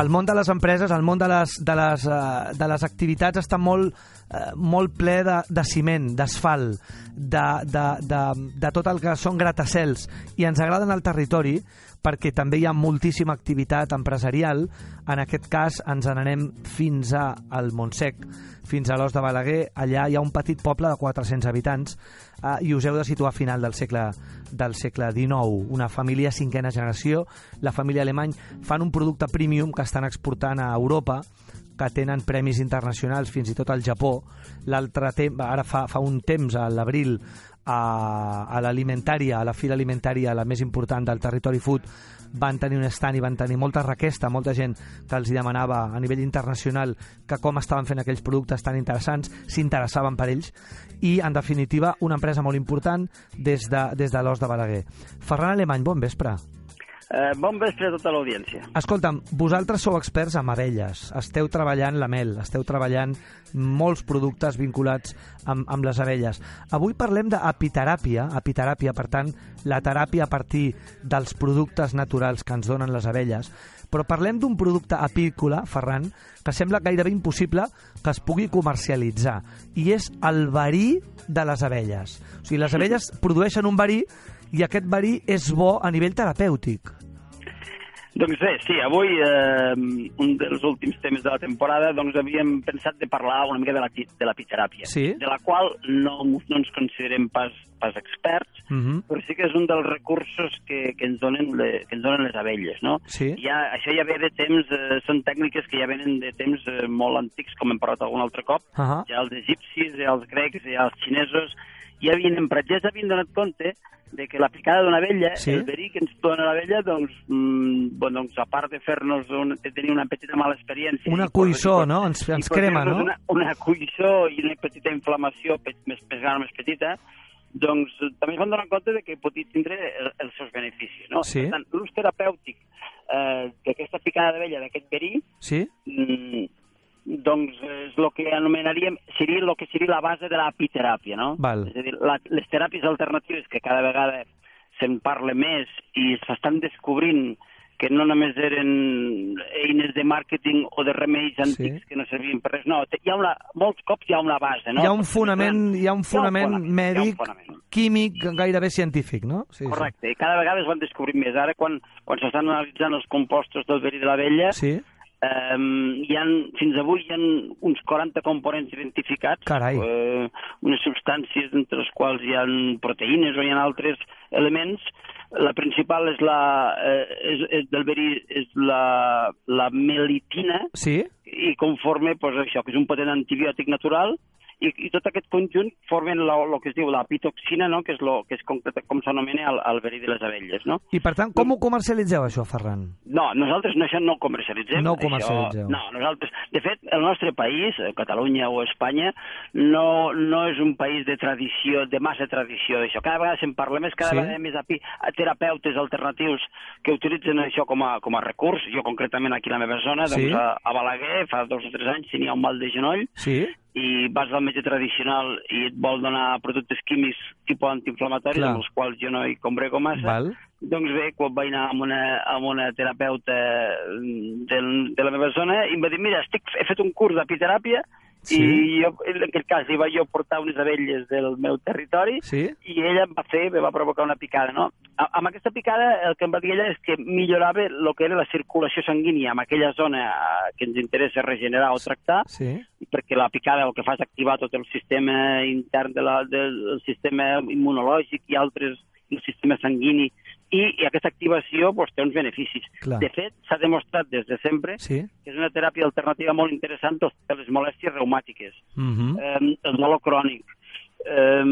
el món de les empreses, el món de les, de les, uh, de les activitats està molt, uh, molt ple de, de ciment, d'asfalt, de, de, de, de tot el que són gratacels, i ens agraden el territori perquè també hi ha moltíssima activitat empresarial. En aquest cas ens n'anem fins a al Montsec, fins a l'Os de Balaguer. Allà hi ha un petit poble de 400 habitants eh, i us heu de situar a final del segle, del segle XIX. Una família cinquena generació, la família alemany, fan un producte premium que estan exportant a Europa que tenen premis internacionals fins i tot al Japó. L'altre temps, ara fa, fa un temps, a l'abril, a, a l'alimentària, a la fira alimentària, la més important del territori food, van tenir un stand i van tenir molta requesta, molta gent que els demanava a nivell internacional que com estaven fent aquells productes tan interessants, s'interessaven per ells i, en definitiva, una empresa molt important des de, des de l'Os de Balaguer. Ferran Alemany, bon vespre. Eh, bon vespre a tota l'audiència. Escolta'm, vosaltres sou experts en abelles, esteu treballant la mel, esteu treballant molts productes vinculats amb, amb les abelles. Avui parlem d'apiteràpia, apiteràpia, per tant, la teràpia a partir dels productes naturals que ens donen les abelles, però parlem d'un producte apícola, Ferran, que sembla gairebé impossible que es pugui comercialitzar, i és el verí de les abelles. O sigui, les abelles produeixen un verí i aquest verí és bo a nivell terapèutic. Doncs bé, sí, avui, eh, un dels últims temes de la temporada, doncs havíem pensat de parlar una mica de la, de la piteràpia, Sí. de la qual no, no ens considerem pas, pas experts, Mhm. però sí que és un dels recursos que, que, ens, donen le, que ens donen les abelles, no? Sí. Ja, això ja ve de temps, eh, són tècniques que ja venen de temps eh, molt antics, com hem parlat algun altre cop, Ahà. ja els egipcis, ja els grecs, ja els xinesos, ja havien emprat, ja s'havien donat compte de que la picada d'una abella, Sí. el verí que ens dona l'abella, doncs, mm, bueno, doncs, a part de fer-nos un, de tenir una petita mala experiència... Una cuissó, no? Ens- ens crema, no? Una, una cuissó i una petita inflamació més, més gran més petita, doncs eh, també es van donar compte de que podia tindre el- els seus beneficis, no? Sí. Per tant, l'ús terapèutic eh, d'aquesta picada d'abella, d'aquest verí, Sí? mm, doncs és el que anomenaríem, seria el que seria la base de l'apiteràpia, no? Val. És a dir, la, les teràpies alternatives que cada vegada se'n parla més i s'estan descobrint que no només eren eines de màrqueting o de remeis antics Sí. que no servien per res, no, hi ha una, molts cops hi ha una base, no? Hi ha un fonament, hi ha un fonament hi ha un mèdic, fonament. químic, gairebé científic, no? Sí, Correcte, i cada vegada es van descobrint més. Ara, quan, quan s'estan analitzant els compostos del verí de l'abella, Sí. sí. Um, hi han, fins avui hi ha uns 40 components identificats, Carai. eh, unes substàncies entre les quals hi ha proteïnes o hi ha altres elements. La principal és la, eh, és, és del verí és la, la melitina Sí? i conforme pues, això, que és un potent antibiòtic natural i, i tot aquest conjunt formen el que es diu la pitoxina, no? que és, lo, que és com, com s'anomena el, el verí de les abelles. No? I per tant, com ho comercialitzeu, això, Ferran? No, nosaltres no, això no ho comercialitzem. No ho Això, comercialitzeu. no, nosaltres... De fet, el nostre país, eh, Catalunya o Espanya, no, no és un país de tradició, de massa tradició d'això. Cada vegada se'n parla més, cada Sí? vegada més api, terapeutes alternatius que utilitzen això com a, com a recurs. Jo, concretament, aquí a la meva zona, Sí? doncs, a, a Balaguer, fa dos o tres anys, tenia un mal de genoll, Sí? I vas al metge tradicional i et vol donar productes químics tipus antiinflamatoris, amb els quals jo no hi comprego massa, Val. doncs bé, quan vaig anar amb una, amb una terapeuta mm, del, de la meva zona i em va dir, mira, estic, he fet un curs d'apiteràpia Sí. i jo, en aquest cas li vaig jo portar unes abelles del meu territori Sí? i ella em va fer, me va provocar una picada, no? A, amb aquesta picada el que em va dir ella és que millorava el que era la circulació sanguínia en aquella zona que ens interessa regenerar o tractar, Sí? perquè la picada el que fa és activar tot el sistema intern de la, del sistema immunològic i altres, el sistema sanguini, i, i aquesta activació doncs, té uns beneficis. Clar. De fet, s'ha demostrat des de sempre Sí? que és una teràpia alternativa molt interessant per les molèsties reumàtiques, Mhm. eh, el dolor crònic. Eh,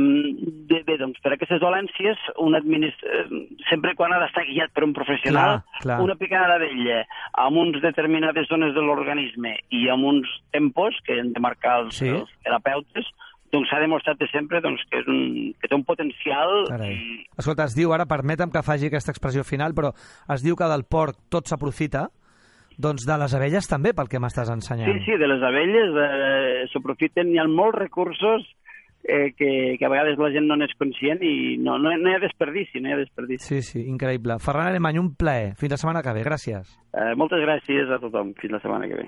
bé, bé, doncs per aquestes dolències, un administ... eh, sempre quan ha d'estar guiat per un professional, Clar, clar. una picada d'abella amb uns determinades zones de l'organisme i amb uns tempos que han de marcar els, Sí. els terapeutes, doncs s'ha demostrat de sempre doncs, que, és un, que té un potencial Carai. i, Escolta, es diu, ara permetem que faci aquesta expressió final, però es diu que del porc tot s'aprofita, doncs de les abelles també, pel que m'estàs ensenyant. Sí, sí, de les abelles eh, s'aprofiten, hi ha molts recursos eh, que, que a vegades la gent no n'és conscient i no, no, no hi ha desperdici, no hi ha desperdici. Sí, sí, increïble. Ferran Alemany, un plaer. Fins la setmana que ve. Gràcies. Eh, moltes gràcies a tothom. Fins la setmana que ve.